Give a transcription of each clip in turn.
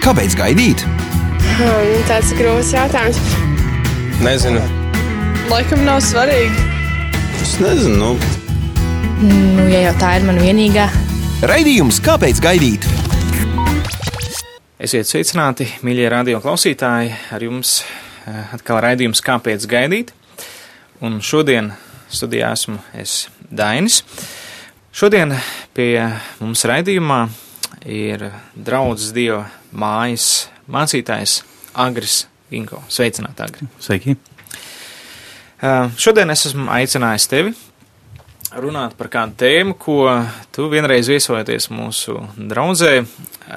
Kāpēc gaidīt? Hmm, tāds ir grūts jautājums. Nezinu. Laikam nav svarīgi. Es nezinu. Nu, Nu, ja jau tā ir mana vienīgā, Raidījums Kāpēc gaidīt? Esiet sveicināti, mīļie radio klausītāji. Ar jums eh, atkal raidījums Kāpēc gaidīt? Un šodien studijā esmu es Dainis. Šodien pie mums raidījumā ir draudzes dieva mājas mācītājs Agris Inko. Sveicināt, Agri! Sveiki! Uh, Šodien es esmu aicinājis tevi runāt par kādu tēmu, ko tu vienreiz viesojoties mūsu draudzē,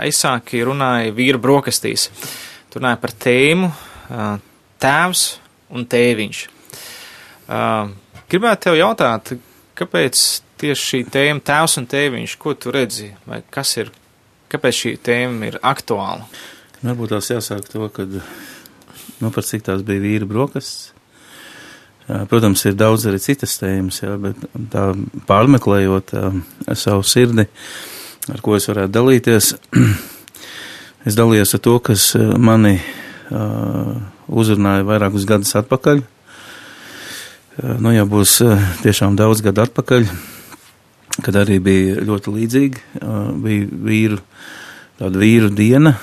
aizsāki runāja vīra brokastīs. Tu runāji par tēmu uh, tēvs un tēviņš. Uh, Gribētu tev jautāt, kāpēc tieši šī tēma tēvs un tēviņš, ko tu redzi, vai kas ir, kāpēc šī tēma ir aktuāla? Varbūt tās jāsāk to, ka, nu, par cik tās bija vīra brokastis. Protams, ir daudz arī citas tēmas, jā, bet tā pārmeklējot jā, savu sirdi, ar ko es varētu dalīties, es dalījos ar to, kas mani uh, uzrunāja vairākus gadus atpakaļ. Uh, nu, jau būs uh, tiešām daudz gadu atpakaļ, kad arī bija ļoti līdzīgi, uh, bija vīru, tāda vīru diena,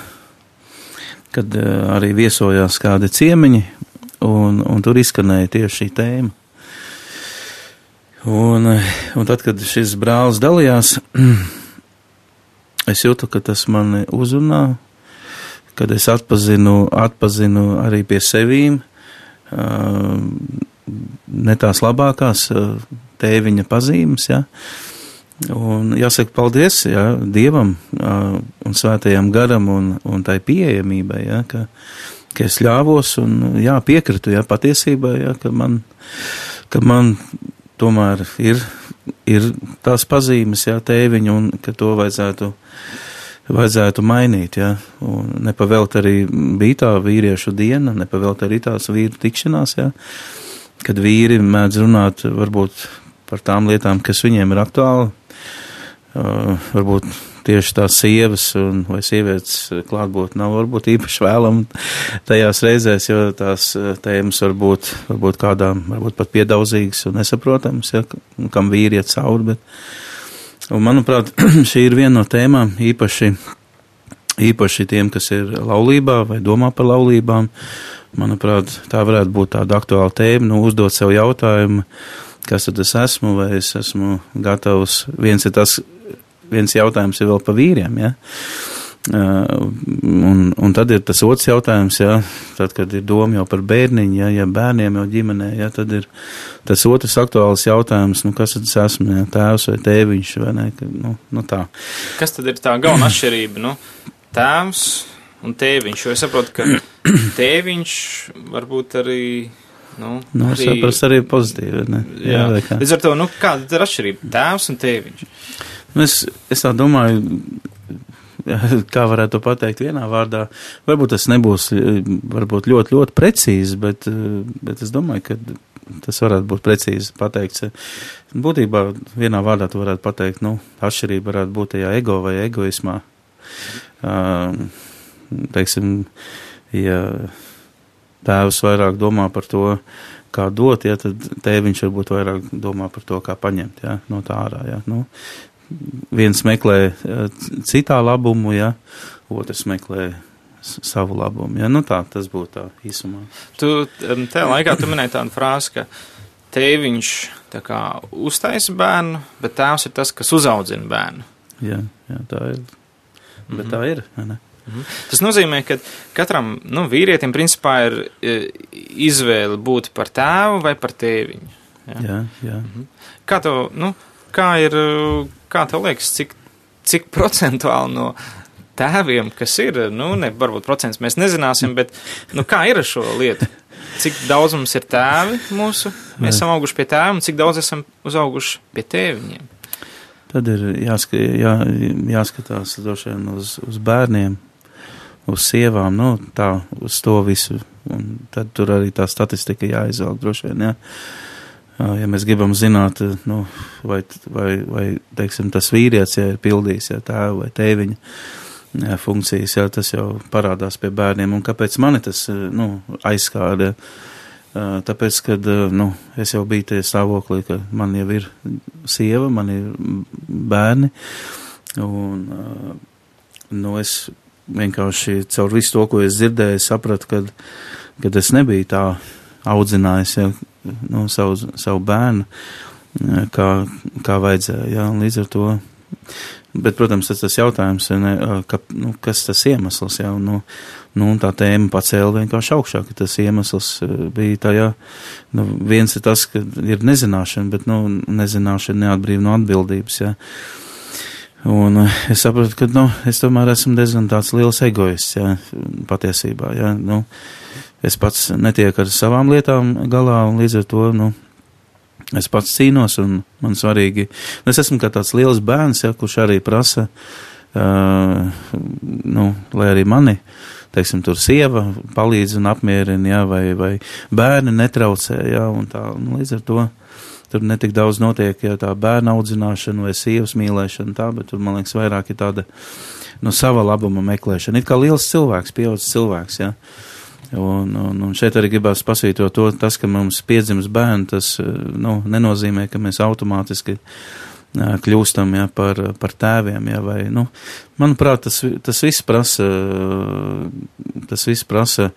kad uh, arī viesojās kādi ciemiņi, un, un tur izskanēja tieši šī tēma. Un, un tad, kad šis brālis dalījās, es jūtu, ka tas mani uzrunā, kad es atpazinu, atpazinu arī pie sevīm ne tās labākās tēviņa pazīmes, ja. Un jāsaka paldies, ja, Dievam un svētajam garam un, un tai pieejamībai, ja, ka, ka es ļāvos un jā, piekritu jā, patiesībā, jā, ka, man, ka man tomēr ir, ir tās pazīmes, jā, tēviņu, un ka to vajadzētu, vajadzētu mainīt. Jā, un nepavelt arī bija tā vīriešu diena, nepavelt arī tās vīru tikšanās, jā, kad vīri mēdz runāt varbūt par tām lietām, kas viņiem ir aktuāli. Uh, varbūt tieši tās sievas un vai sievietes klātbūt nav varbūt īpaši vēlama tajās reizēs, jo tās tēmas varbūt, varbūt kādām, varbūt pat piedauzīgas un nesaprotams, ja, kam vīri iet cauri, bet, un manuprāt, šī ir viena no tēmām īpaši, īpaši tiem, kas ir laulībā vai domā par laulībām, manuprāt, tā varētu būt tāda aktuāla tēma, nu, uzdot sev jautājumu, kas tad es esmu, vai es esmu gatavs, viens ir tas, viens jautājums ir vēl par vīriem, ja? Uh, un, un tad ir tas otrs jautājums, ja, tad, kad ir doma jau par bērniņu, ja, ja bērniem jau ģimenē, ja, tad ir tas otrs aktuāls jautājums, nu, kas tad es esmu, ja, tēvs vai tēviņš, vai ne, ka, nu, nu tā. Kas tad ir tā galvenā atšķirība, nu, tēvs un tēviņš, jo es saprotu, ka tēviņš varbūt arī Nu, nu, arī, saprast arī pozitīvi, ne? Jā, jā līdz ar to, nu, kāda ir atšķirība? Tēvs un tēviņš. Nu, es, es tā domāju, kā varētu to pateikt vienā vārdā. Varbūt tas nebūs varbūt ļoti, ļoti precīzi, bet, bet es domāju, ka tas varētu būt precīzi pateikts. Būtībā vienā vārdā tu varētu pateikt, nu, atšķirība varētu būt tajā ego vai egoismā. Uh, teiksim, ja tēvs vairāk domā par to, kā dot, ja, tad tēviņš varbūt vairāk domā par to, kā paņemt ja, no tā ārā. Ja. Nu, viens meklē citā labumu, ja, otrs meklē savu labumu. Ja. Nu, tā tas būtu tā īsumā. Tu tajā laikā tu minēji tādu frāzi, ka tēviņš kā uztaisa bērnu, bet tēvs ir tas, kas uzaudzina bērnu. Jā, jā tā ir. Bet mm -hmm. tā ir. Ne? Mhm. Tas nozīmē, ka katram nu, vīrietim principā ir izvēle būt par tēvu vai par tēviņu. Jā, jā. jā. Mhm. Kā tev, nu, kā ir, kā tev liekas, cik, cik procentuāli no tēviem, kas ir, nu, ne, varbūt procents mēs nezināsim, bet, nu, kā ir ar šo lietu? Cik daudz mums ir tēvi mūsu, mēs esam auguši pie tēva, un cik daudz esam uzauguši pie tēviņiem? Tad ir jāska, jā, jāskatās vien uz, uz bērniem, uz sievām, nu, tā, uz to visu. Un tad tur arī tā statistika jāizvelk droši vien, jā. Ja mēs gribam zināt, nu, vai, vai, vai, teiksim, tas vīrietis, ja ir pildījis, ja tēvu vai tēviņu jā, funkcijas, jā, tas jau parādās pie bērniem. Un kāpēc mani tas nu, aizskāra? Tāpēc, kad nu, es jau biju tajā stāvoklī, ka man jau ir sieva, man ir bērni, un nu, es vienkārši caur visu to, ko es dzirdēju, sapratu, kad, kad es nebiju tā audzinājis ja, nu, savu, savu bērnu, kā, kā vajadzēja. Ja, līdz ar to Bet, protams, tas ir jautājums, ne, ka, nu, kas tas iemesls, jā, un, nu, nu, tā tēma pacēla vienkārši augšā, ka tas iemesls bija tajā, nu, viens ir tas, ka ir nezināšana, bet, nu, nezināšana neatbrīv no atbildības, jā. Un es saprotu, ka, nu, es tomēr esmu diezgan tāds liels egoists, jā, patiesībā, jā, nu, es pats netieku ar savām lietām galā, un līdz ar to, nu, Es pats cīnos, man svarīgi, nu, es esmu kā tāds liels bērns, ja, kurš arī prasa, uh, nu, lai arī mani, teiksim, tur sieva palīdz un apmierina, ja, vai, vai bērni netraucē, ja, un tā, un līdz ar to tur netik daudz notiek, ja tā bērna audzināšana vai sievas mīlēšana, tā, bet tur, man liekas, vairāk ir tāda, nu, sava labuma meklēšana. It kā liels cilvēks, pieaudzis cilvēks, ja. Un, un, un šeit arī gribās pasvītrot to, tas, ka mums piedzims bērni, tas nu, nenozīmē, ka mēs automātiski kļūstam ja, par, par tēviem. Ja, vai, nu, manuprāt, tas, tas viss prasa, tas viss prasa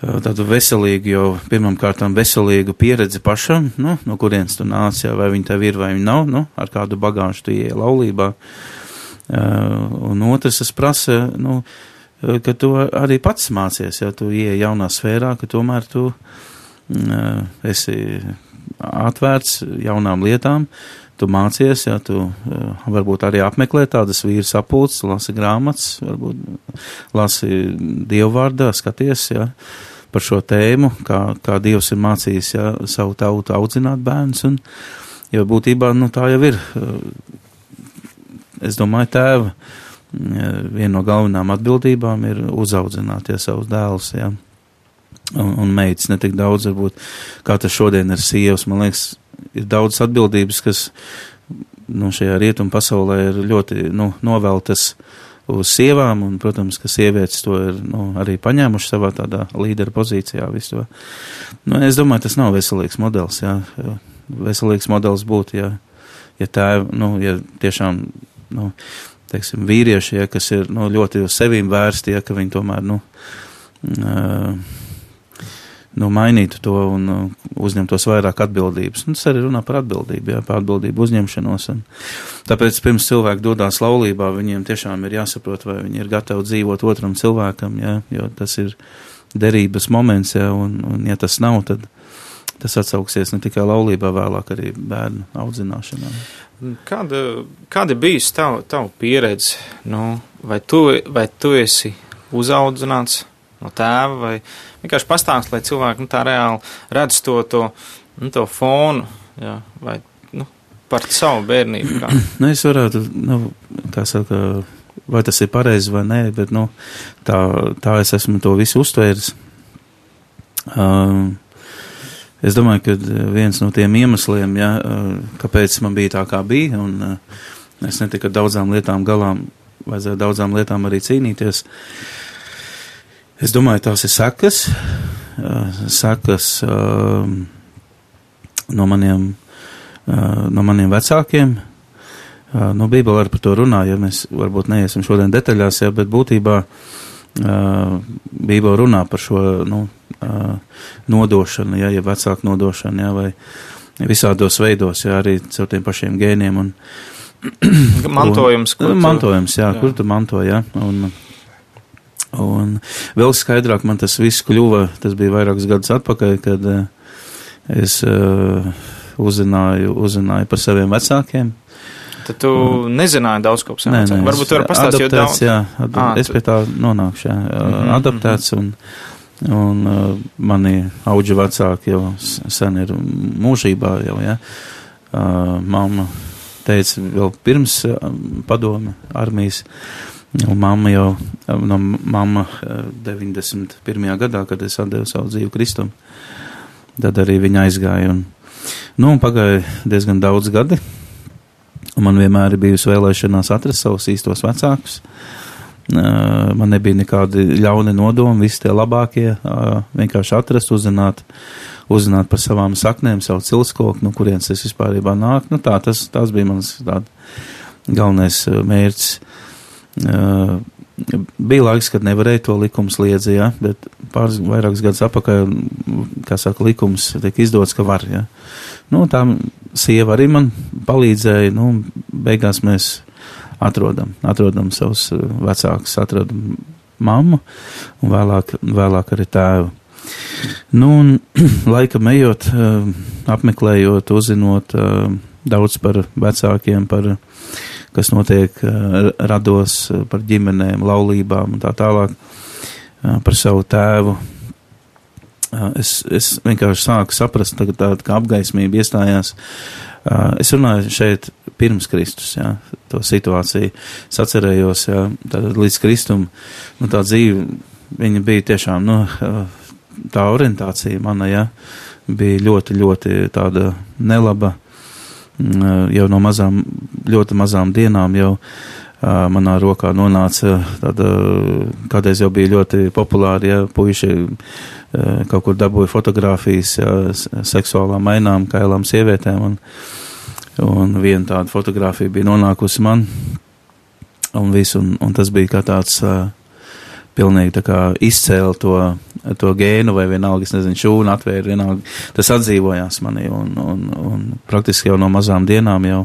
tādu veselīgu, jau pirmām kārtām veselīgu pieredzi pašam, nu, no kurienes tu nāc, ja, vai viņi tev ir vai viņi nav, nu, ar kādu bagāžu tu ieej laulībā. Un otrs, tas prasa, nu, ka tu arī pats mācies, ja tu ieej jaunā sfērā, ka tomēr tu esi atvērts jaunām lietām, tu mācies, ja tu uh, varbūt arī apmeklē tādas vīru sapulces, lasi grāmatas, varbūt lasi dievvārdā, skaties, ja, par šo tēmu, kā, kā Dievs ir mācījis, ja, savu tautu audzināt bērnus, un, jo būtībā, nu, tā jau ir, es domāju, tēva viena no galvenām atbildībām ir uzaudzināt ja, savus dēlus. Ja. Un, un meitas ne tik daudz, varbūt, kā tas šodien ir sievas. Man liekas, ir daudz atbildības, kas nu, šajā rietumu pasaulē ir ļoti nu, noveltas uz sievām, un, protams, ka sievietes to ir nu, arī paņēmuši savā tādā līdera pozīcijā. Nu, es domāju, tas nav veselīgs modelis. Jā. Veselīgs modelis būtu, ja, ja tā, nu, ja tiešām, nu, teiksim, vīrieši, ja, kas ir nu, ļoti uz sevīm vērsti, ja, ka viņi tomēr nu, uh, nu, mainītu to un uh, uzņemtos vairāk atbildības. Un tas arī runā par atbildību, jā, par atbildību uzņemšanos. Un tāpēc pirms cilvēki dodas laulībā, viņiem tiešām ir jāsaprot, vai viņi ir gatavi dzīvot otram cilvēkam, jā, jo tas ir derības moments, jā, un, un ja tas nav, tad tas atsauksies ne tikai laulībā, vēlāk arī bērnu audzināšanā. Kāda, kāda bijusi tava, tava pieredze? Nu, vai, tu, vai tu esi uzaudzināts no tēva, vai vienkārši pastāst, lai cilvēki nu, tā reāli redz to, to, nu, to fonu, jā, vai nu, par savu bērnību? Kā? nu, es varētu, nu, kā saka, vai tas ir pareizi vai nē, bet nu, tā, tā es esmu to visu uztvēris. Um, Es domāju, ka viens no tiem iemesliem, ja, eh, kāpēc man bija tā, kā bija, un eh, es netiku ar daudzām lietām galā, vajadzēja daudzām lietām arī cīnīties. Es domāju, tās ir sekas, sekas no maniem, no maniem vecākiem. Nu, Bībele arī par to runā, ja mēs varbūt neiesim šodien detaļās, ja, bet būtībā Bībele runā par šo, nu, nodošana, ja, ja vecāku nodošana, ja, vai visādos veidos, ja arī caur tiem pašiem gēniem. Un, mantojums, un, mantojums, jā, jā, kur tu manto, jā. Un, un vēl skaidrāk man tas viss kļuva, tas bija vairākus gadus atpakaļ, kad es uh, uzzināju, uzzināju par saviem vecākiem. Tad tu un, nezināji daudz ko par saviem vecākiem. Varbūt tu vari pastāstīt, jo daudz. Jā, ad, à, es pie tā nonākšu, jā. Mm -hmm. Adaptēts un. Un uh, mani auģi vecāki jau sen ir mūžībā jau, ja. Uh, mamma teica vēl pirms uh, padome armijas, un mamma jau, no mamma uh, 91. gadā, kad es atdevu savu dzīvi Kristum, tad arī viņa aizgāja. Un, nu, un pagāja diezgan daudz gadi, un man vienmēr ir bijusi vēlēšanās atrast savus īstos vecākus. Uh, Man nebija nekādi ļauni nodomi, visi tie labākie, vienkārši atrast, uzzināt, uzzināt par savām saknēm, savu cilskoku, no kurienes es vispārībā nāku. Nu, tā, tas, tas bija mans galvenais mērķis. Bija laiks, kad nevarēja to likumu sliedzi, ja, bet pāris vairākus gadus apakaļ, kā saka, likums tiek izdots, ka var, ja. Nu, tā sieva arī man palīdzēja, nu, beigās mēs atrodam, atrodam savus vecākus, atrodam mammu un vēlāk, vēlāk arī tēvu. Nu, un laikam ejot, apmeklējot, uzzinot daudz par vecākiem, par kas notiek rados, par ģimenēm, laulībām un tā tālāk, par savu tēvu. Es, es vienkārši sāku saprast, tagad tāda kā apgaismība iestājās. Es runāju šeit pirms Kristus, jā, to situāciju. Es atcerējos, jā, tātad līdz Kristum, nu tā dzīve, viņa bija tiešām, nu, tā orientācija mana, jā, bija ļoti, ļoti tāda nelaba, jau no mazām, ļoti mazām dienām jau manā rokā nonāca tāda, kādreiz jau bija ļoti populāri, ja puiši kaut kur dabūja fotogrāfijas ja, seksuālām mainām, kailām sievietēm, un Un viena tāda fotografija bija nonākusi man, un, visu, un, un tas bija kā tāds uh, pilnīgi izcēla to, to gēnu vai vienalga, es nezinu, šūnu atvēra, vienalga, tas atdzīvojās manī, un, un, un praktiski jau no mazām dienām jau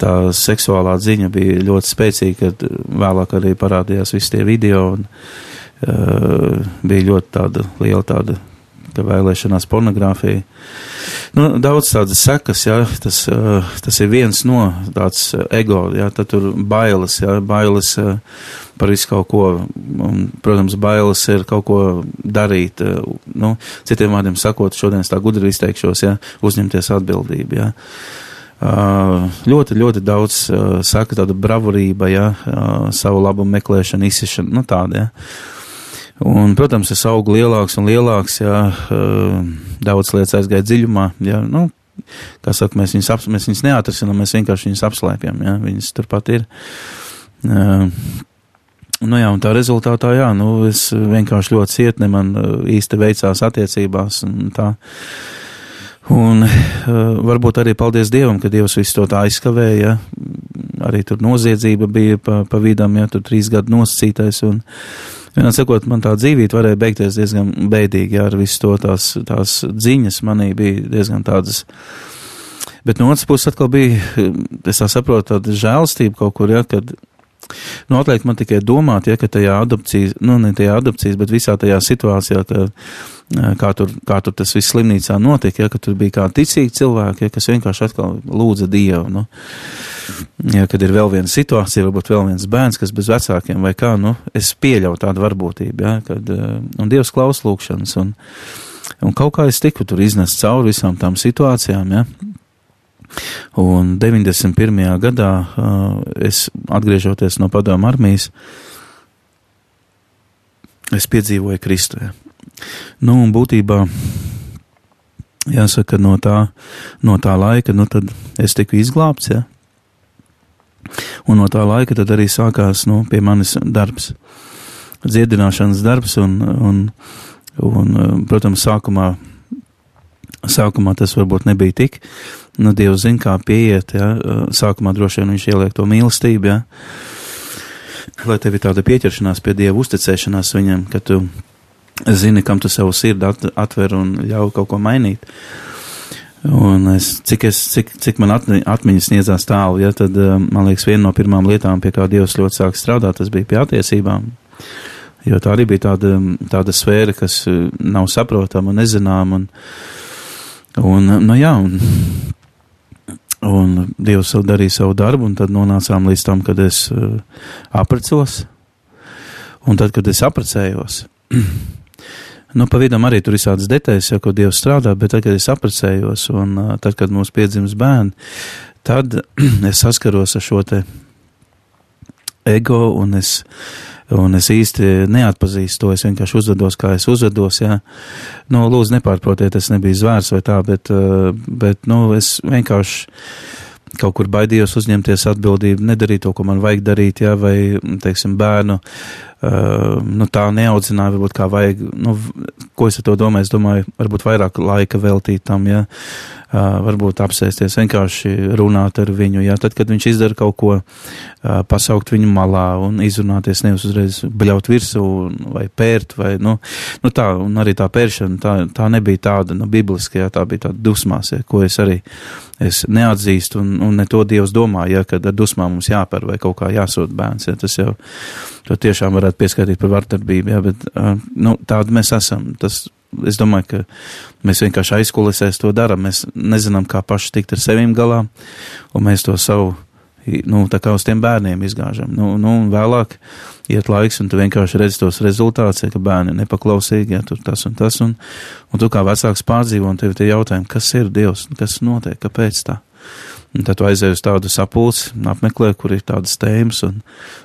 tā seksuālā ziņa bija ļoti spēcīga, kad vēlāk arī parādījās visi tie video, un uh, bija ļoti tāda liela tāda ka vēlēšanās pornogrāfija. Nu, daudz tādas sekas, jā, tas, tas ir viens no tāds ego, jā, tad tur bailes, jā, bailes par visu kaut ko, un, protams, bailes ir kaut ko darīt, nu, citiem vārdiem sakot, šodien es tā gudri izteikšos, jā, uzņemties atbildību, jā. Uh, ļoti, ļoti daudz uh, saka tāda bravurība, ja, uh, savu labumu meklēšana, izsišana, nu tāda, ja. Un, protams, es augu lielāks un lielāks, jā, daudz lietas aizgāja dziļumā, jā, nu, kā saka, mēs viņus, ap, mēs viņus neatrasinām, mēs vienkārši viņus apslēpjam, jā, viņas turpat ir. Nu jā, tā rezultātā, jā, nu, es vienkārši ļoti cietni, man īsti veicās attiecībās un tā. Un uh, varbūt arī paldies Dievam, ka Dievs visu to tā aizskavēja. Arī tur noziedzība bija pa, pa vidam, ja tur trīs gadu nosacītais. Un, uh, Vienā sakot, man tā dzīvība varēja beigties diezgan bēdīgi, jā, ar visu to tās, tās ziņas manī bija diezgan tādas. Bet no otras puses atkal bija, es tā saprotu, tāda žēlstība kaut kur, ja, kad atliek man tikai domāt, ja, ka tajā adopcijas, nu, ne tajā adopcijas, bet visā tajā situācijā, ka, kā, tur, kā tur tas viss slimnīcā notika, ja, ka tur bija kā ticīgi cilvēki, ja, kas vienkārši atkal lūdza Dievu. Nu. Ja, kad ir vēl viena situācija, varbūt vēl viens bērns, kas bez vecākiem vai kā, nu, es pieļauju tādu varbūtību, ja, kad, un Dievs klaus lūkšanas, un, un kaut kā es tiku tur iznest cauri visām tām situācijām, ja. Un 91. gadā es atgriežoties no padomu armijas, es piedzīvoju Kristē. Nu, un būtībā jāsaka, no tā, no tā laika, nu tad es tiku izglābts, ja. Un no tā laika tad arī sākās, nu, pie manis darbs, dziedināšanas darbs, un, un, un protams, sākumā Sākumā tas varbūt nebija tik, nu, Dievs zina, kā pieiet, ja, sākumā droši vien viņš ieliek to mīlestību, ja, lai tev ir tāda pieķeršanās pie Dieva uzticēšanās viņam, ka tu zini, kam tu savu sirdi atver un ļauj kaut ko mainīt. Un es, cik, es, cik, cik man atmiņas sniedzās tālu, ja, tad man liekas, viena no pirmām lietām, pie kā Dievs ļoti sāk strādāt, tas bija pie attiecībām. Jo tā arī bija tāda, tāda sfēra, kas nav saprotama un nezinām. Un, Un, nu jā, un, un Dievs darīja savu darbu, un tad nonācām līdz tam, kad es uh, aprecos. Un tad, kad es aprecējos, nu, pa vidam arī tur ir tādas detaļas, ja, ko Dievs strādā, bet tad, kad es aprecējos, un tad, kad mums piedzims bērni, tad es saskaros ar šo te ego, un es Un es īsti neatpazīstu to, es vienkārši uzvedos, kā es uzvedos, jā. Nu, lūdzu, nepārprotiet, es nebiju zvērs vai tā, bet, bet, nu, es vienkārši kaut kur baidījos uzņemties atbildību, nedarīt to, ko man vajag darīt, jā, vai, teiksim, bērnu, uh, nu, tā neaudzināja, varbūt kā vajag, nu, ko es ar to domāju, es domāju, varbūt vairāk laika veltīt tam, jā, uh, varbūt apsēsties, vienkārši runāt ar viņu, jā, tad, kad viņš izdara kaut ko, pasaukt viņu malā un izrunāties, nevis uzreiz bļaut virsū vai pērt, vai, nu, nu tā, un arī tā pēršana, tā, tā nebija tāda, nu, bibliskajā, tā bija tāda dusmās, jā, ko es arī, es neatzīstu, un, un ne to Dievs domā, ja, kad ar dusmām mums jāpar vai kaut kā jāsūt bērns, ja, tas jau, to tiešām varētu pieskaitīt par vardarbību, ja, bet, nu, tādi mēs esam, tas, es domāju, ka mēs vienkārši aizkulisēs to daram, mēs nezinām, kā paši tikt ar sevīm galā, un mēs to savu, nu, tā kā uz tiem bērniem izgāžam, nu, nu, un vēlāk iet laiks, un tu vienkārši redz tos rezultātus, ja, ka bērni ir nepaklausīgi, ja tur tas un tas, un, un tu kā vecāks pārdzīvo, un tev tie jautājumi, kas ir Dievs, kas notiek, kāpēc tā? Un tad tu aizēji uz tādu sapulci, apmeklē, kur ir tādas tēmas, un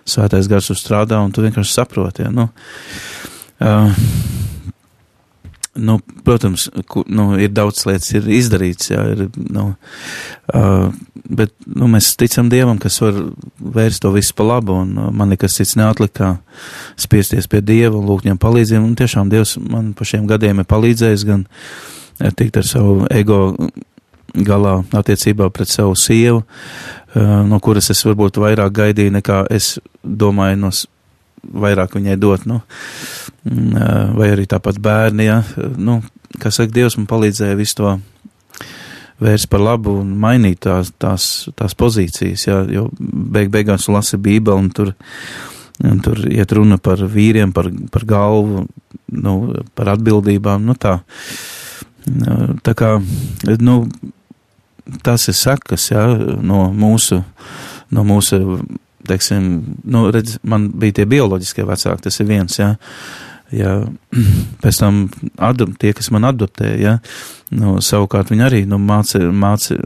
svētais gars uzstrādā, un tu vienkārši saproti, ja, nu, uh, nu, protams, ku, nu, ir daudz lietas, ir izdarīts, jā, ir, nu, uh, bet, nu, mēs ticam Dievam, kas var vērst to visu pa labu, un uh, man nekas cits neatlika, kā spiesties pie Dieva un lūgt viņam palīdzību, un tiešām Dievs man pa šiem gadiem ir palīdzējis gan tikt ar savu ego galā attiecībā pret savu sievu, no kuras es varbūt vairāk gaidīju nekā es domāju no vairāk viņai dot, nu, mm, vai arī tāpat bērni, ja, nu, kā saka, Dievs man palīdzēja visu to vērst par labu un mainīt tās, tās, tās pozīcijas, ja, jo beig beigās lasi Bībeli un tur, un tur iet runa par vīriem, par, par galvu, nu, par atbildībām, nu tā, tā kā, nu, tas ir sakas, ja, no mūsu, no mūsu teiksim, nu, redz, man bija tie bioloģiskie vecāki, tas ir viens, jā. Ja, pēc tam adop, tie, kas man adoptēja, ja, nu, savukārt viņi arī nu, mācīja, māci,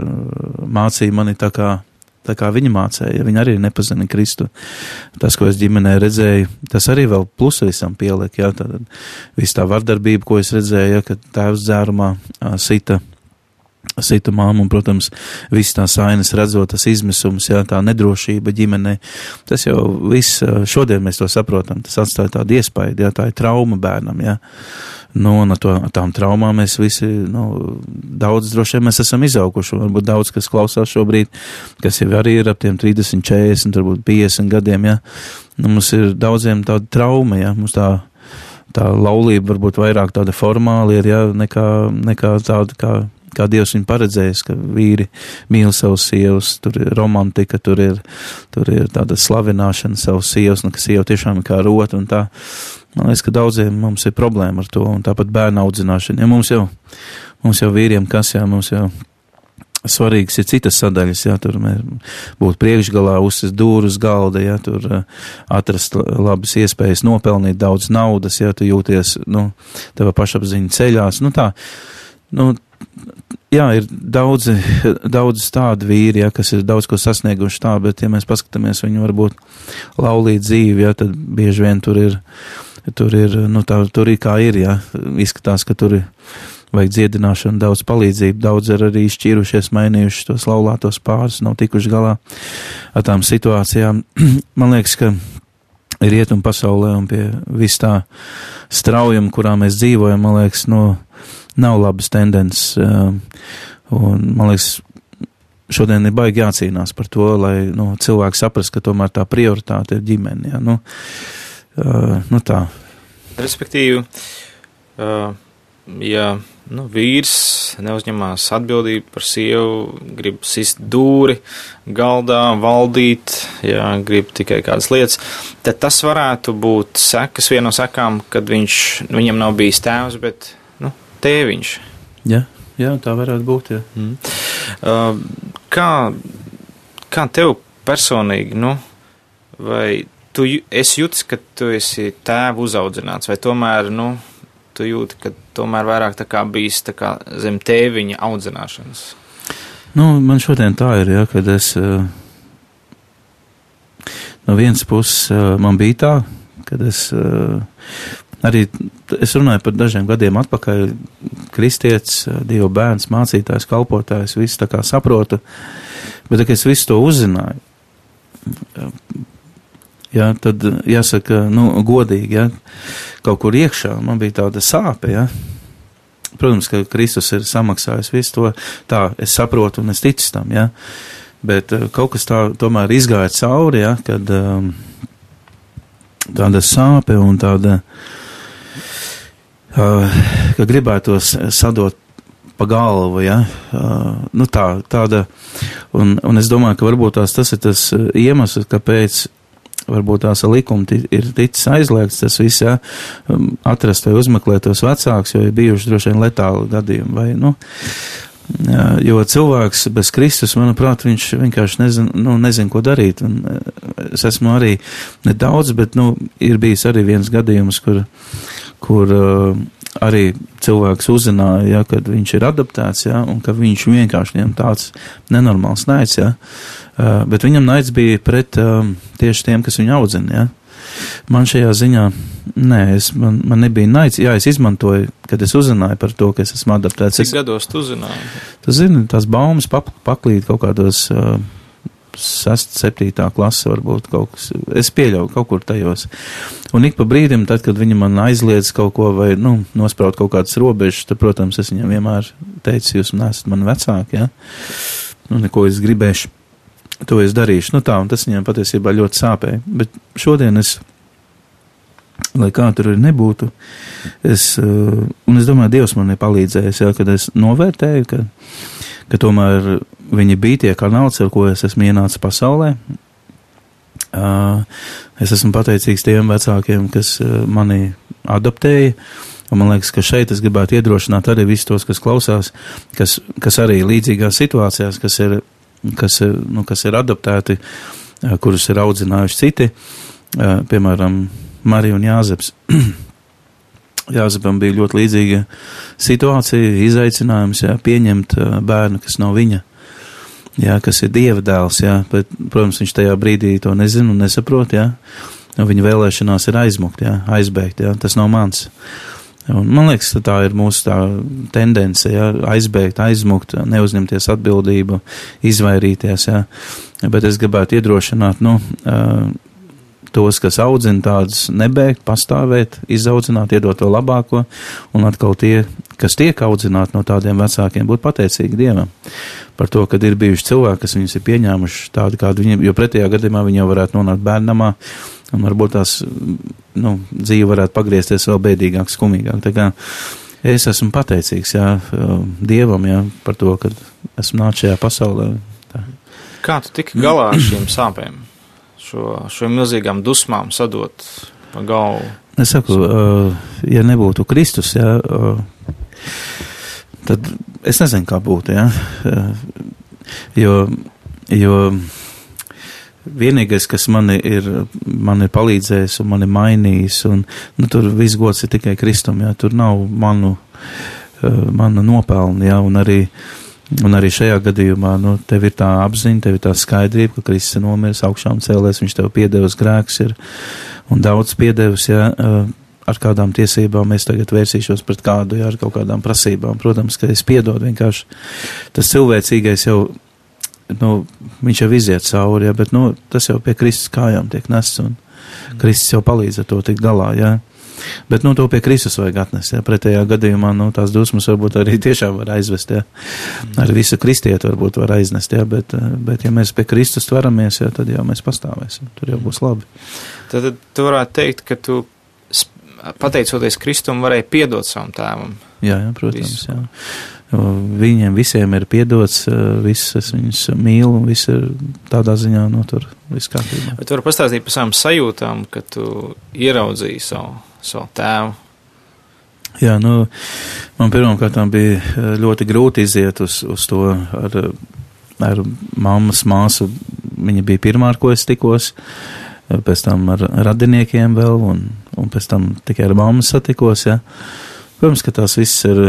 mācīja mani tā kā, tā kā viņi mācīja, ja viņi arī nepazina Kristu. Tas, ko es ģimenē redzēju, tas arī vēl plus visam pieliek, ja, tad viss tā vardarbība, ko es redzēju, ja, kad tēvs dzērumā sita Sita māmu, un, protams, viss tās ainas redzot, tas izmisums, jā, tā nedrošība ģimenē. Tas jau viss, šodien mēs to saprotam, tas atstāja tādu iespēju, jā, tā ir trauma bērnam, jā. Nu, un ar to, tām traumām mēs visi, nu, daudz droši vien mēs esam izauguši, varbūt daudz, kas klausās šobrīd, kas jau arī ir ap tiem 30, 40, varbūt 50 gadiem, jā. Nu, mums ir daudziem tāda trauma, jā, mums tā, tā laulība varbūt vairāk tāda formāla ir, jā, nekā, nekā tāda, kā kā Dievs viņu paredzējis, ka vīri mīl savus sievas, tur ir romantika, tur ir, tur ir tāda slavināšana savus sievas, nu, ka sieva tiešām ir kā rota un tā. Man liekas, ka daudziem mums ir problēma ar to, un tāpat bērnu audzināšana. Ja mums jau, mums jau vīriem, kas jā, mums jau svarīgas ir citas sadaļas, jā, tur būt priekšgalā, uzsist dūrus galda, jā, tur atrast labas iespējas nopelnīt daudz naudas, jā, tu jūties, nu, tava pašapziņa ceļās, nu tā, nu, jā, ir daudzi, daudz tādu vīri, ja, kas ir daudz ko sasnieguši tā, bet, ja mēs paskatāmies viņu varbūt laulīt dzīvi, ja, tad bieži vien tur ir, tur ir, nu tā, tur ir kā ir, ja, izskatās, ka tur ir vajag dziedināšanu, daudz palīdzību, daudz ir arī šķīrušies, mainījuši tos laulātos pārus, nav tikuši galā ar tām situācijām. Man liekas, ka ir rietuma pasaulē un pie vis tā straujuma, kurā mēs dzīvojam, man liekas, no, nav labas tendences. Um, un, man liekas, šodien ir baigi jācīnās par to, lai nu, cilvēki saprast, ka tomēr tā prioritāte ir ģimene. Ja? Nu, uh, nu tā. Respektīvi, uh, ja nu, vīrs neuzņemās atbildību par sievu, grib sist dūri, galdā, valdīt, ja grib tikai kādas lietas, tad tas varētu būt sekas, viena no sekām, kad viņš, viņam nav bijis tēvs, bet tēviņš. Jā, jā tā varētu būt. Jā. Mm. Uh, kā, kā tev personīgi, nu, vai tu esi jūtis, ka tu esi tēvu uzaudzināts, vai tomēr, nu, tu jūti, ka tomēr vairāk bijis tā kā zem tēviņa audzināšanas? Nu, man šodien tā ir, ja, kad es uh, no vienas puses uh, man bija tā, kad es uh, arī es runāju par dažiem gadiem atpakaļ, kristietis, Dieva bērns, mācītājs, kalpotājs, visu tā kā saprotu, bet, kad es visu to uzzināju, jā, tad jāsaka, nu, godīgi, jā, kaut kur iekšā man bija tāda sāpe, jā. Protams, ka Kristus ir samaksājis visu to, tā es saprotu un es ticu tam, jā. Bet kaut kas tā tomēr izgāja cauri, jā, kad um, tāda sāpe un tāda, uh, ka gribētos sadot pa galvu, ja, uh, nu tā, tāda, un, un es domāju, ka varbūt tās tas ir tas iemesls, kāpēc varbūt tās likumi ir ticis aizliegts, tas viss, ja, atrast vai uzmeklēt tos vecākus, jo ir bijuši droši vien letāli gadījumi, vai, nu, Jo cilvēks bez Kristus, manuprāt, viņš vienkārši nezin, nu, nezin, ko darīt. Un es esmu arī nedaudz, bet nu, ir bijis arī viens gadījums, kur, kur uh, arī cilvēks uzzināja, ja, kad viņš ir adaptēts, ja, un ka viņš vienkārši viņam tāds nenormāls naids, ja, uh, bet viņam naids bija pret uh, tieši tiem, kas viņu audzina, ja. Man šajā ziņā, nē, es, man, man nebija naids. Jā, es izmantoju, kad es uzzināju par to, ka es esmu adaptēts. Cik es, gados tu uzzināji? Tu zini, tās baumas pap, paklīt kaut kādos uh, 6, 7 klase varbūt kaut kas. Es pieļauju kaut kur tajos. Un ik pa brīdim, tad, kad viņi man aizliedz kaut ko vai, nu, nospraut kaut kādas robežas, tad, protams, es viņam vienmēr teicu, jūs neesat man vecāki, ja? Nu, neko es gribēšu to es darīšu. Nu tā, un tas viņam patiesībā ļoti sāpēja. Bet šodien es, lai kā tur arī nebūtu, es, uh, un es domāju, Dievs man ir palīdzējis, jā, kad es novērtēju, ka, ka tomēr viņi bija tie kanāli, ar ko es esmu ienācis pasaulē. Uh, es esmu pateicīgs tiem vecākiem, kas uh, mani adoptēja. Un man liekas, ka šeit es gribētu iedrošināt arī visus tos, kas klausās, kas, kas arī līdzīgās situācijās, kas ir kas, nu, kas ir adaptēti, eh, kurus ir audzinājuši citi, piemēram, Marija un Jāzeps. Jāzepam bija ļoti līdzīga situācija, izaicinājums, jā, pieņemt bērnu, kas nav viņa, jā, kas ir dieva dēls, jā, bet, protams, viņš tajā brīdī to nezina un nesaprot, jā, un viņa vēlēšanās ir aizmukt, jā, aizbēgt, jā, tas nav mans. Un man liekas, tā ir mūsu tā tendence, ja, aizbēgt, aizmukt, neuzņemties atbildību, izvairīties, ja. Bet es gribētu iedrošināt, nu, tos, kas audzina tādus, nebeigt, pastāvēt, izaudzināt, iedot to labāko, un atkal tie, kas tiek audzināti no tādiem vecākiem, būt pateicīgi Dievam par to, ka ir bijuši cilvēki, kas viņus ir pieņēmuši tādi, kādi viņi, jo pretējā gadījumā viņi jau varētu nonākt bērnamā, un varbūt tās, nu, dzīve varētu pagriezties vēl bēdīgāk, skumīgāk. Es esmu pateicīgs, jā, Dievam, jā, par to, ka esmu nācis šajā pasaulē. Tā. Kā tu tiki galā ar šīm sāpēm? Šo, šo milzīgām dusmām sadot pa galvu? Es saku, ja nebūtu Kristus, jā, tad es nezinu, kā būtu, jā, jo, jo vienīgais, kas man ir, man ir palīdzējis un man ir mainījis, un nu, tur viss gods ir tikai Kristum, jā, tur nav manu, uh, manu nopelnu, jā, un arī, un arī šajā gadījumā, nu, tev ir tā apziņa, tev ir tā skaidrība, ka Kristus ir nomiris augšām cēlēs, viņš tev piedevis grēks ir, un daudz piedevis, jā, uh, ar kādām tiesībām es tagad vērsīšos pret kādu, jā, ar kaut kādām prasībām. Protams, ka es piedodu vienkārši. Tas cilvēcīgais jau nu, viņš jau iziet cauri, ja, bet nu, tas jau pie Kristus kājām tiek nests, Kristus jau palīdz ar to tikt galā. Ja. Bet nu, to pie Kristus vajag atnest. Ja. Pretējā gadījumā nu, tās dusmas varbūt arī tiešām var aizvest. Ja. Arī visu kristietu varbūt var aiznest. Ja. Bet, bet ja mēs pie Kristus tveramies, ja, tad jau mēs pastāvēsim. Tur jau būs labi. Tad, tad tu varētu teikt, ka tu pateicoties Kristum varēji piedot savam tēvam. Jā, jā protams. Visu. Jā. Viņiem visiem ir piedots, eh, viss es viņus mīlu, un viss ir tādā ziņā, no tur viss kārtībā. Bet tu vari pastāstīt par savām sajūtām, kad tu ieraudzīji savu, savu tēvu? Jā, nu, man pirmkārt bija eh, ļoti grūti iziet uz, uz to ar, ar mammas māsu. Viņa bija pirmā, ar ko es tikos, eh, pēc tam ar radiniekiem vēl, un, un pēc tam tikai ar mammu satikos, jā. Protams, ka tās viss ir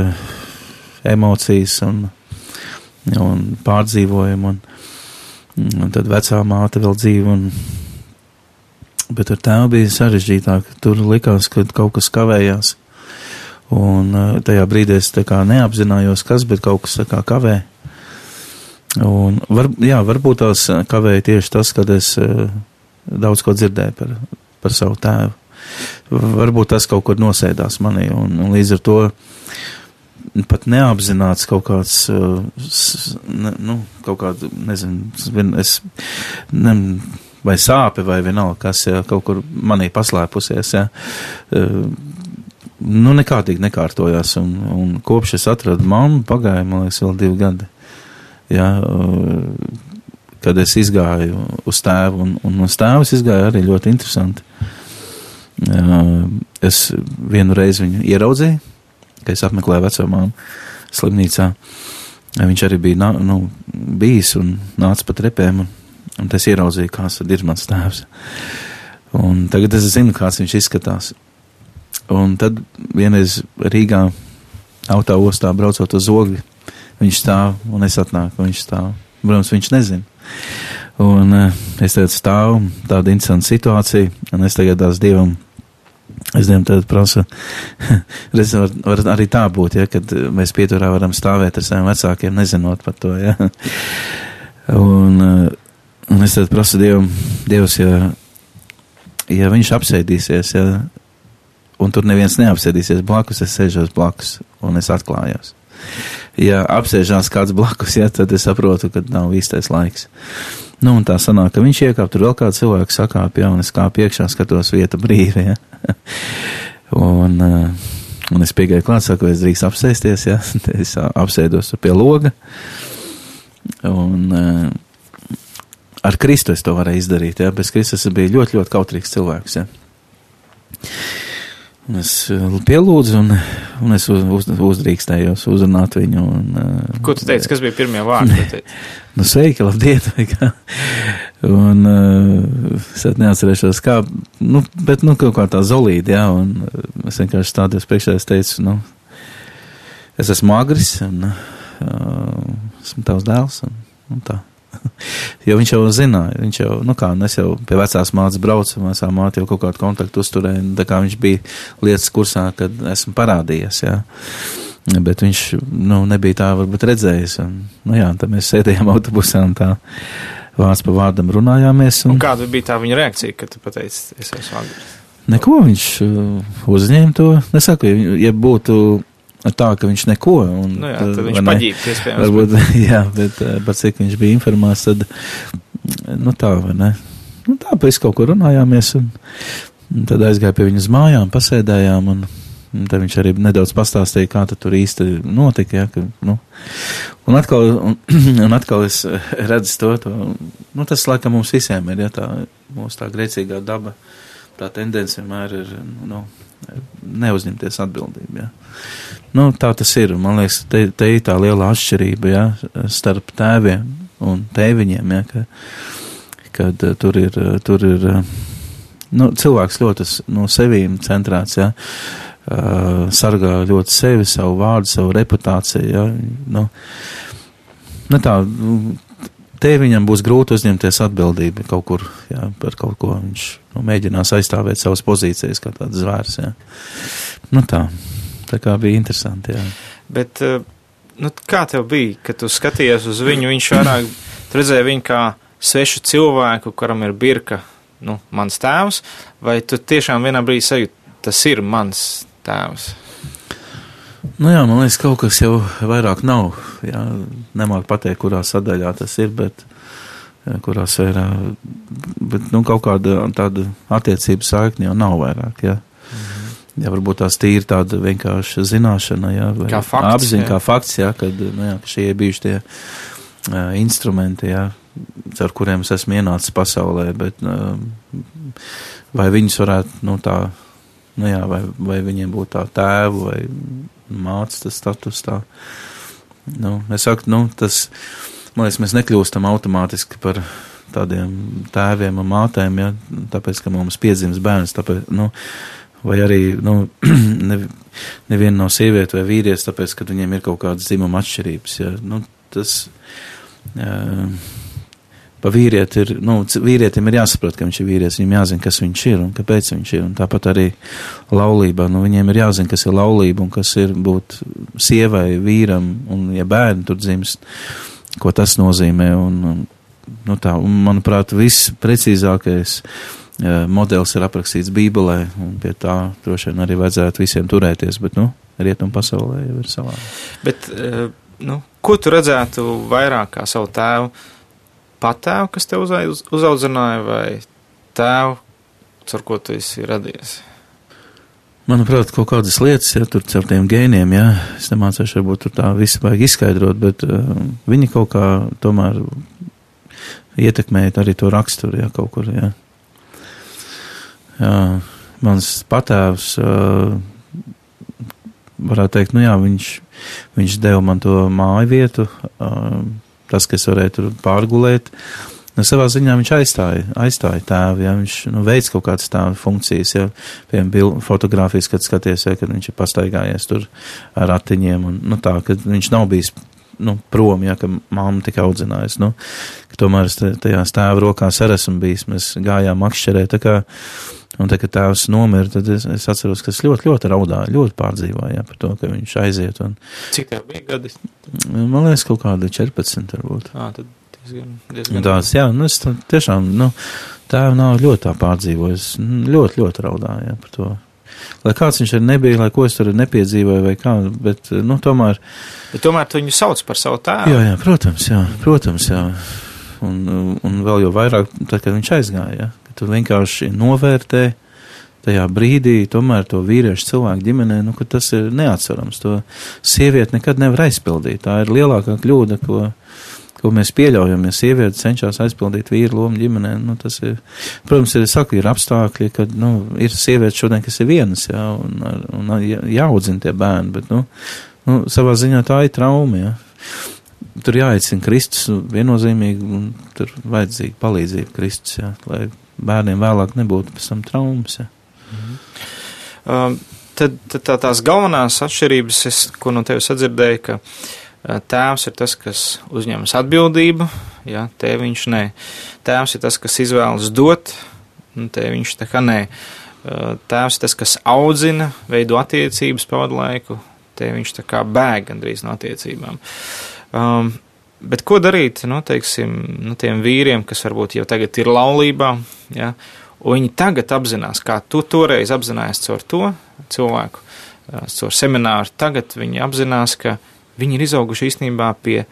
emocijas un, un pārdzīvojumu. Un, un tad vecā māte vēl dzīvo. Un, Bet ar tēvu bija sarežģītāk. Tur likās, ka kaut kas kavējās. Un uh, tajā brīdī es neapzinājos, kas, bet kaut kas kā kavē. Un var, jā, varbūt tās kavēja tieši tas, kad es uh, daudz ko dzirdēju par, par savu tēvu. Varbūt tas kaut kur nosēdās manī, un, un līdz ar to pat neapzināts kaut kāds, uh, ne, nu, kaut kāda, nezinu, es, ne, vai sāpe vai vienalga, kas, ja, kaut kur manī paslēpusies, ja, uh, nu, nekādīgi nekārtojās, un, un kopš es atradu mammu, pagāja, man liekas, vēl divi gadi, ja, uh, kad es izgāju uz tēvu, un, un uz tēvus izgāju arī ļoti interesanti. Es vienu reizi viņu ieraudzīju, kad es apmeklēju veco māmu slimnīcā. Viņš arī bija nu, bijis un nāca pa trepēm, un, un es ieraudzīju, kāds ir mans tēvs. Un tagad es zinu, kāds viņš izskatās. Un tad vienreiz Rīgā autoostā braucot uz ogļu, viņš stāv un es atnāku, viņš stāv. Protams, viņš nezina. Un uh, es teicu, stāv tāda interesanta situācija, un es tagad tās dievam, es dievam tad prasu, redz, var, var arī tā būt, ja, kad mēs pieturā varam stāvēt ar saviem vecākiem, nezinot par to, ja. Un, uh, un es tad prasu dievam, dievs, ja, ja viņš apsēdīsies, ja, un tur neviens neapsēdīsies blakus, es sēžos blakus, un es atklājos ja apsēžās kāds blakus, ja, tad es saprotu, ka nav īstais laiks. Nu, un tā sanāk, ka viņš iekāp, tur vēl kāds cilvēks sakāp, ja, un es kā piekšā skatos vieta brīvi, ja. un, uh, un es piegāju klāt, saku, es drīkst apsēsties, ja, es apsēdos pie loga, un uh, ar Kristu es to varēju izdarīt, ja, bez Kristus es biju ļoti, ļoti kautrīgs cilvēks, ja. Es eh, pielūdzu, un, un es uz, uz, uzdrīkstējos uzrunāt viņu. Un, eh, Ko tu teici, kas bija pirmie vārdi? nu, sveiki, labdien! un uh, es neatcerēšos, kā, nu, bet, nu, kaut kā tā zolīdi, jā, un es vienkārši stādījos priekšā, es teicu, nu, es esmu agris, un uh, esmu tavs dēls, un, un tā. jo viņš jau zināja, viņš jau, nu kā, es jau pie vecās mātes braucu, vecā māte jau kaut kādu kontaktu uzturēja, tā kā viņš bija lietas kursā, kad esmu parādījies, jā. Bet viņš, nu, nebija tā varbūt redzējis, un, nu jā, tad mēs sēdējām autobusā un tā vārds pa vārdam runājāmies. Un, un kāda bija tā viņa reakcija, kad tu pateici, es esmu agrs? Neko viņš uh, uzņēma to. Nesaku, ja, ja būtu tā, ka viņš neko. Un, nu jā, tad viņš paģīb, iespējams. Varbūt, jā, bet eh, par cik viņš bija informēts, tad, nu tā, vai ne? Nu tā, pēc kaut ko runājāmies, un, un tad aizgāju pie viņas mājām, pasēdējām, un, un tad viņš arī nedaudz pastāstīja, kā tur īsti notika, ja, ka, nu, un atkal, un, un atkal es redzu to, to, nu tas laikam mums visiem ir, ja tā, mūsu tā grēcīgā daba, tā tendence vienmēr ir, nu, neuzņemties atbildību. Ja. Nu, tā tas ir. Man liekas, te, te ir tā liela atšķirība ja, starp tēviem un tēviņiem. Ja, ka, kad uh, tur ir, uh, tur ir uh, nu, cilvēks ļoti no sevīm centrēts. Ja, uh, sargā ļoti sevi, savu vārdu, savu reputāciju. Ja, nu, nu tā, tēviņam būs grūti uzņemties atbildību kaut kur jā, par kaut ko. Viņš nu, mēģinās aizstāvēt savas pozīcijas kā tāds zvērs. Jā. Nu tā, tā kā bija interesanti. Jā. Bet, eh, nu, kā tev bija, kad tu skaties uz viņu, viņš vairāk redzēja viņu kā svešu cilvēku, kuram ir birka, nu, mans tēvs, vai tu tiešām vienā brīdī sajūti, tas ir mans tēvs? Nu jā, man liekas, kaut kas jau vairāk nav. Jā, nemāk pateikt, kurā sadaļā tas ir, bet kurā sfērā. Bet nu, kaut kāda tāda attiecība saikne jau nav vairāk. Jā. Mhm. Jā, varbūt tās tīri tāda vienkārša zināšana, jā, vai kā fakts, apziņa, jā. kā fakts, jā, kad, nu jā, ka šie ir bijuši tie uh, instrumenti, jā, ar kuriem es esmu ienācis pasaulē, bet uh, vai viņus varētu, nu tā, nu jā, vai, vai viņiem būtu tā tēvu vai māca tas status tā. Nu, es saku, nu, tas, man liekas, mēs nekļūstam automātiski par tādiem tēviem un mātēm, ja, tāpēc, ka mums piedzims bērns, tāpēc, nu, vai arī, nu, ne, neviena nav sieviete vai vīrietis, tāpēc, ka viņiem ir kaut kādas dzimuma atšķirības, ja, nu, tas, uh, pa vīrieti ir, nu, vīrietim ir jāsaprot, ka viņš ir vīrietis, viņam jāzina, kas viņš ir un kāpēc viņš ir. Un tāpat arī laulībā, nu, viņiem ir jāzina, kas ir laulība un kas ir būt sievai, vīram un, ja bērni tur dzimst, ko tas nozīmē. Un, un, nu, tā, un, manuprāt, viss precīzākais eh, modelis ir aprakstīts Bībelē, un pie tā droši vien arī vajadzētu visiem turēties, bet, nu, rietumu pasaulē jau ir savā. Bet, eh, nu, ko tu redzētu vairāk kā savu tēvu? Patēvu, kas te uz, uzaudzināja, vai tēvu, caur ko tu esi radies? Manuprāt, kaut kādas lietas, ja tur caur tiem gēniem, ja es nemācīšu, varbūt tur tā visu vajag izskaidrot, bet uh, viņi kaut kā tomēr ietekmēja arī to raksturu, ja kaut kur, ja. Jā, mans patēvs, uh, varētu teikt, nu jā, viņš, viņš deva man to māju vietu, uh, tas, ka es varēju tur pārgulēt. Nu, savā ziņā viņš aizstāja, aizstāja tēvu, ja. Viņš nu, veids kaut kādas tādas funkcijas, ja, piemēram, fotografijas, kad skaties, ja, kad viņš ir pastaigājies tur ar ratiņiem, un nu, tā, ka viņš nav bijis nu, prom, ja, ka mamma tik audzinājusi, nu, tomēr tajās tēva rokās arī esmu bijis, mēs gājām makšķerē, tā kā, un tā, kad tēvs nomira, tad es, es atceros, ka es ļoti, ļoti raudāju, ļoti pārdzīvoju, ja, par to, ka viņš aiziet, un Cik tev bija gadi? man liekas, kaut kādi 14 varbūt. Ā, tad diezgan, diezgan. Tās, jā, nu es tā, tiešām, nu, tēvu nav ļoti tā pārdzīvojis, ļoti, ļoti raudāju, jā, par to. Lai kāds viņš ir nebija, lai ko es tur nepiedzīvoju vai kā, bet, nu, tomēr, Bet tomēr tu viņu sauc par savu tēvu. jā, jā, protams, jā, protams, jā. Un, un vēl jau vairāk, tad, kad viņš aizgāja, jā, tu vienkārši novērtē tajā brīdī tomēr to vīriešu cilvēku ģimenē, nu, ka tas ir neatsverams. To sievieti nekad nevar aizpildīt. Tā ir lielākā kļūda, ko, ko mēs pieļaujam, ja sieviete cenšas aizpildīt vīru lomu ģimenē. Nu, tas ir, protams, ir, saku, ir apstākļi, kad nu, ir sievietes šodien, kas ir vienas, jā, un, un jāaudzina tie bērni, bet nu, nu, savā ziņā tā ir trauma. Jā. Tur jāaicina Kristus viennozīmīgi, un tur vajadzīga palīdzība Kristus, jā, lai bērniem vēlāk nebūtu pēc tam traumas. Jā. Um, tad, tad tā, tās galvenās atšķirības, es, ko no tevis sadzirdēju, ka uh, tēvs ir tas, kas uzņemas atbildību, ja, tēviņš nē. Tēvs ir tas, kas izvēlas dot, un tēviņš tā kā nē. Uh, Tēvs ir tas, kas audzina, veido attiecības pavadu laiku, tēviņš tā kā bēg gandrīz no attiecībām. Um, bet ko darīt, nu, teiksim, nu, tiem vīriem, kas varbūt jau tagad ir laulībā, ja, un viņi tagad apzinās, kā tu toreiz apzinājies caur to cilvēku, ā, caur semināru, tagad viņi apzinās, ka viņi ir izauguši īstenībā pie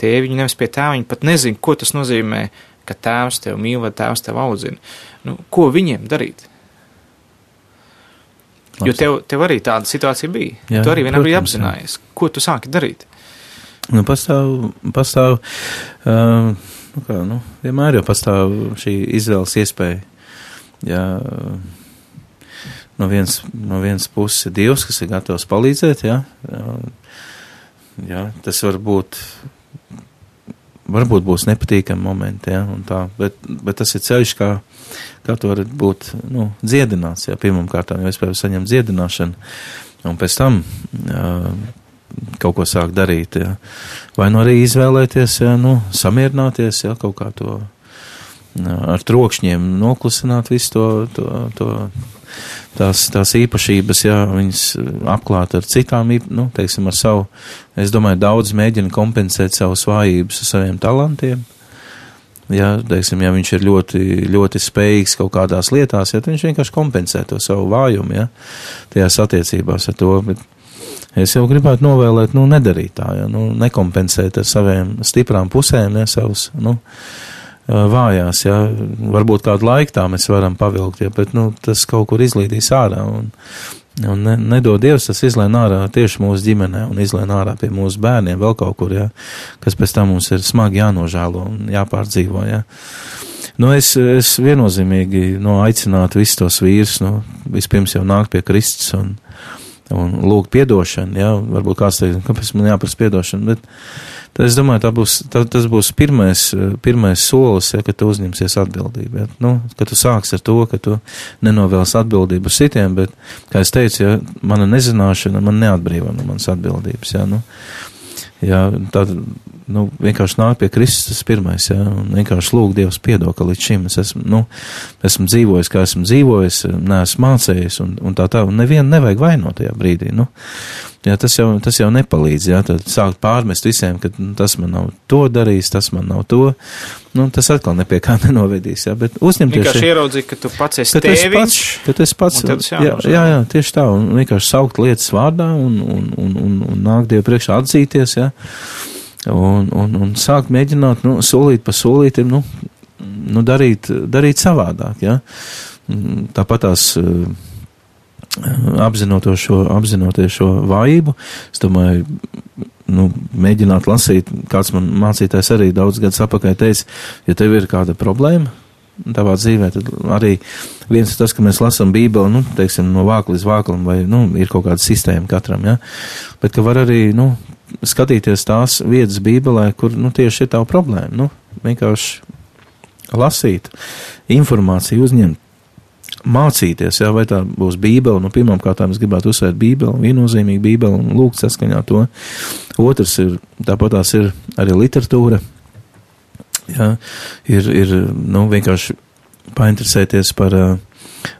tēviņa, nevis pie tēva, viņi pat nezina, ko tas nozīmē, ka tēvs tev mīl vai tēvs tev audzina. Nu, ko viņiem darīt? Jo Labs. tev, tev arī tāda situācija bija. Jā, tu arī vienā brīdī apzinājies, ko tu sāki darīt. Nu, pastāv, pastāv, uh, nu kā, nu, vienmēr jau pastāv šī izvēles iespēja. Ja, no vienas, no vienas puses ir Dievs, kas ir gatavs palīdzēt, ja, ja, tas var būt, varbūt būs nepatīkami momenti, ja, un tā, bet, bet tas ir ceļš, kā, kā to var būt, nu, dziedināts, ja, pirmam kārtām, jo es pēc saņem dziedināšanu, un pēc tam, uh, kaut ko sāk darīt. Ja. Vai nu arī izvēlēties, ja, nu, samierināties, ja, kaut kā to ar trokšņiem noklusināt visu to, to, to tās, tās īpašības, ja viņas apklāt ar citām, nu, teiksim, ar savu, es domāju, daudz mēģina kompensēt savus vājības ar saviem talantiem. Ja, teiksim, ja viņš ir ļoti, ļoti spējīgs kaut kādās lietās, ja, tad viņš vienkārši kompensē to savu vājumu, ja, tajās attiecībās ar to, bet Es jau gribētu novēlēt, nu, nedarīt tā, ja, nu, nekompensēt ar saviem stiprām pusēm, ne savus, nu, vājās, ja, varbūt kādu laiku tā mēs varam pavilkt, ja, bet, nu, tas kaut kur izlīdīs ārā, un, un ne, nedod Dievs, tas izlēn ārā tieši mūsu ģimenē, un izlēn ārā pie mūsu bērniem vēl kaut kur, ja, kas pēc tam mums ir smagi jānožēlo un jāpārdzīvo, ja. Nu, es, es viennozīmīgi, nu, aicinātu visus tos vīrus, nu, vispirms jau nākt pie Kristus un, un lūgt piedošanu, jā, varbūt kāds teiks, kāpēc man jāprasa piedošana, bet es domāju, būs, tā, tas būs pirmais, pirmais solis, ja, ka tu uzņemsies atbildību, ja, nu, ka tu sāks ar to, ka tu nenovēlas atbildību uz citiem, bet, kā es teicu, ja, mana nezināšana man neatbrīvo no manas atbildības, ja, nu, Jā, tad nu, vienkārši nāk pie Kristus tas pirmais, jā, un vienkārši lūg Dievs piedod, ka līdz šim es esmu, nu, esmu dzīvojis, kā esmu dzīvojis, neesmu mācējies, un, un tā tā, un nevienu nevajag vainot tajā brīdī, nu. Jā, tas jau, tas jau nepalīdz, jā, tad sākt pārmest visiem, ka nu, tas man nav to darījis, tas man nav to, nu, tas atkal nepie kā nenovedīs, jā, bet uzņemties. Vienkārši ieraudzīja, ka tu pats esi tēviņš. pats, ka tu esi pats, tas jā, jānožēlo. jā, jā, tieši tā, un vienkārši saukt lietas vārdā un, un, un, un, un nākt Dievu priekšā atzīties, jā, un, un, un sākt mēģināt, nu, solīt pa solītim, nu, nu darīt, darīt savādāk, jā. Tāpat tās apzinoties šo, apzinoties šo vājību, es domāju, nu, mēģināt lasīt, kāds man mācītājs arī daudz gadus apakaļ teica, ja tev ir kāda problēma tavā dzīvē, tad arī viens ir tas, ka mēs lasām Bībeli, nu, teiksim, no vākla līdz vāklam, vai, nu, ir kaut kāda sistēma katram, ja, bet ka var arī, nu, skatīties tās vietas Bībelē, kur, nu, tieši ir tā problēma, nu, vienkārši lasīt, informāciju uzņemt, mācīties, jā, vai tā būs Bībele, nu, pirmām kārtām es gribētu uzsvērt Bībeli, viennozīmīgi Bībeli un lūgt saskaņā to. Otrs ir, tāpat tās ir arī literatūra, jā, ir, ir, nu, vienkārši painteresēties par, ā,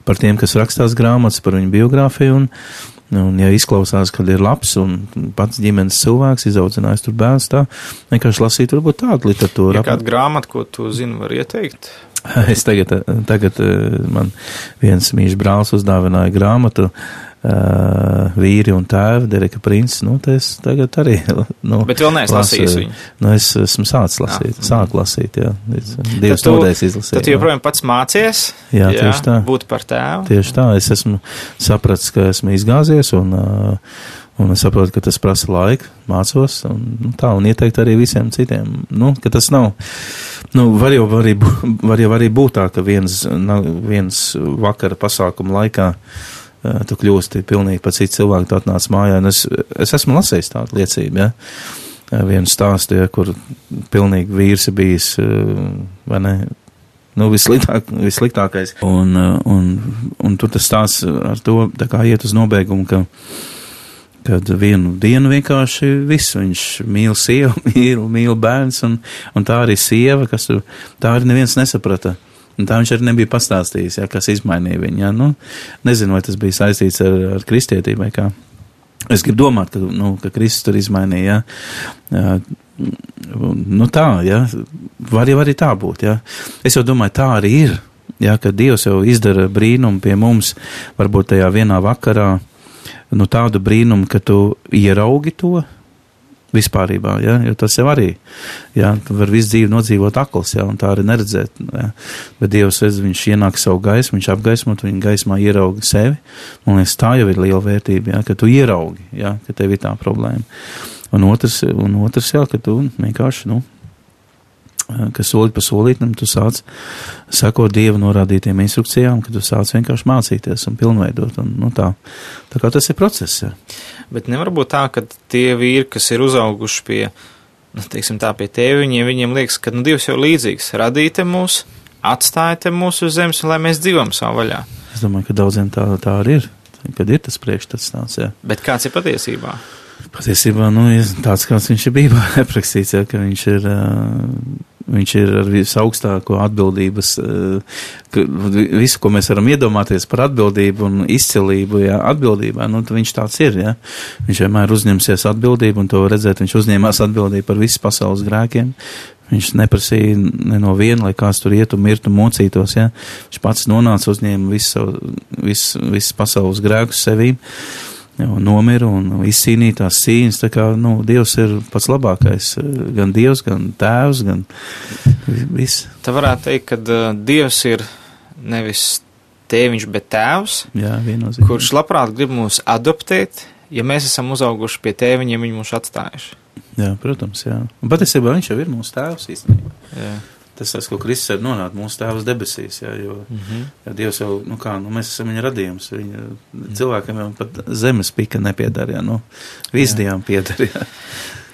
par tiem, kas rakstās grāmatas, par viņu biogrāfiju un, Un, ja izklausās, ka ir labs un pats ģimenes cilvēks, izaudzinājis tur bērns, tā vienkārši lasīt varbūt tādu literatūru. Ja kāda grāmata, ko tu zini, var ieteikt? Es tagad, tagad eh, man viens mīļš brālis uzdāvināja grāmatu uh, Vīri un tēvi, Dereka Princis, nu, es tagad arī, nu, Bet vēl neesi lasu, lasījis viņu. Nu, es esmu sācis lasīt, Jā. sāku lasīt, jā, divas tu- nodaļas izlasīju. Tad tu joprojām pats mācies. Jā, tieši tā. Būt par tēvu. Tieši tā, es esmu sapratis, ka esmu izgāzies un, uh, un es saprotu, ka tas prasa laiku, mācos un nu, tā, un ieteikt arī visiem citiem, nu, ka tas nav, nu, var jau arī, bū- var jau arī būt tā, ka viens, viens vakara pasākuma laikā tu kļūsti pilnīgi pats cits cilvēks, tu atnāc mājā, un es, es esmu lasījis tādu liecību, ja, vienu stāstu, ja, kur pilnīgi vīrs ir bijis, vai ne, nu, vissliktāk, vissliktākais. Un, un, un tur tas stāsts ar to tā kā iet uz nobeigumu, ka, kad vienu dienu vienkārši viss, viņš mīl sievu, mīl, mīl bērns, un, un tā arī sieva, kas tur, tā arī neviens nesaprata. Un tā viņš arī nebija pastāstījis, ja, kas izmainīja viņu. Ja. Nu, nezinu, vai tas bija saistīts ar, ar kristietību vai kā. Es gribu domāt, ka, nu, ka Kristus tur izmainīja. Ja. Ja, nu tā, ja. var jau arī tā būt. Ja. Es jau domāju, tā arī ir. Ja, ka Dievs jau izdara brīnumu pie mums, varbūt tajā vienā vakarā, nu tādu brīnumu, ka tu ieraugi to vispārībā, ja, jo tas jau arī, ja, tu var visu dzīvi nodzīvot akls, ja, un tā arī neredzēt, ja, bet Dievs redz, viņš ienāk savu gaismu, viņš apgaismot, viņa gaismā ieraugi sevi, un liekas, tā jau ir liela vērtība, ja, ka tu ieraugi, ja, ka tev ir tā problēma. Un otrs, un otrs jā, ka tu vienkārši, nu, ka soli pa solītam tu sāc sekot Dieva norādītiem instrukcijām, ka tu sāc vienkārši mācīties un pilnveidot, un, nu, tā, tā kā tas ir process, ja. Bet nevar būt tā, ka tie vīri, kas ir uzauguši pie, nu, teiksim tā, pie tēviņiem, viņiem liekas, ka, nu, Dievs jau līdzīgs, radīte mūs, atstāja mūs uz zemes, lai mēs dzīvojam savā vaļā. Es domāju, ka daudziem tā, tā arī ir, kad ir tas priekšstats tāds, jā. Bet kāds ir patiesībā? Patiesībā, nu, tāds, kāds viņš ir Bībelē aprakstīts, ja, ka viņš ir, uh, viņš ir ar visaugstāko atbildības, uh, ka visu, ko mēs varam iedomāties par atbildību un izcilību, ja, atbildībā, nu, viņš tāds ir, ja. Viņš vienmēr uzņemsies atbildību un to redzēt, viņš uzņēmās atbildību par visu pasaules grēkiem. Viņš neprasīja ne no viena, lai kāds tur ietu, mirtu, mocītos, ja. Viņš pats nonāca, uzņēma visu, visu, visu pasaules grēkus sevīm un nomira un izcīnīja tās cīņas. Tā kā, nu, Dievs ir pats labākais. Gan Dievs, gan Tēvs, gan viss. Tā varētu teikt, ka uh, Dievs ir nevis tēviņš, bet tēvs, Jā, kurš labprāt grib mūs adoptēt, ja mēs esam uzauguši pie tēviņiem, viņi mūs atstājuši. Jā, protams, jā. Un patiesībā viņš jau ir mūsu tēvs īstenībā. Jā. Tas tas, ko Kristus ir nonāca mūsu tēvs debesīs, jā, jo Mm -hmm. jā, Dievs jau, nu kā, nu mēs esam viņa radījums, viņa cilvēkam jau pat zemes pika nepiedara, jā, nu, visdījām piedara, jā.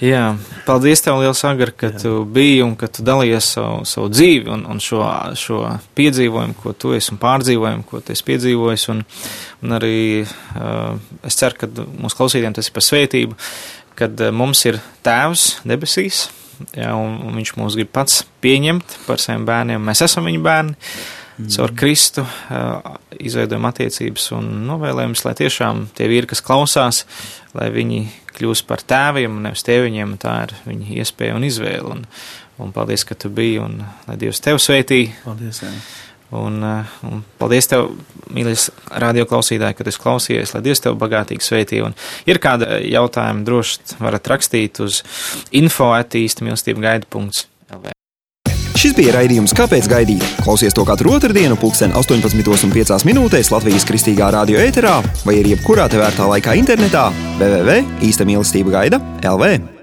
Jā, paldies tev, Liels Agar, ka Jā. tu biji un ka tu dalījies savu, savu dzīvi un, un šo, šo piedzīvojumu, ko tu esi un pārdzīvojumu, ko tu esi piedzīvojis. Un, un arī uh, es ceru, ka mūsu klausītājiem tas ir par svētību, kad eh, mums ir tēvs debesīs, jā, un, un viņš mūs grib pats pieņemt par saviem bērniem. Mēs esam viņa bērni. Caur Kristu uh, izveidojam attiecības un novēlējumus, lai tiešām tie vīri, kas klausās, lai viņi kļūst par tēviem un nevis tēviņiem, tā ir viņa iespēja un izvēle. Un, un paldies, ka tu biji un lai Dievs tevi sveitī. Paldies! Jā. Un, uh, un paldies tev, mīļais radioklausītāji, ka tu klausījies, lai Dievs tev bagātīgi sveitī. Un ir kāda jautājuma, droši varat rakstīt uz info attīsti mīlestību gaidu.lv. Šis bija raidījums Kāpēc gaidīt? Klausies to katru otrdienu, pulksten 18,5 minūtēs Latvijas kristīgā radio ēterā vai arī jebkurā tevērtā laikā internetā www. īsta mīlestība gaida LV.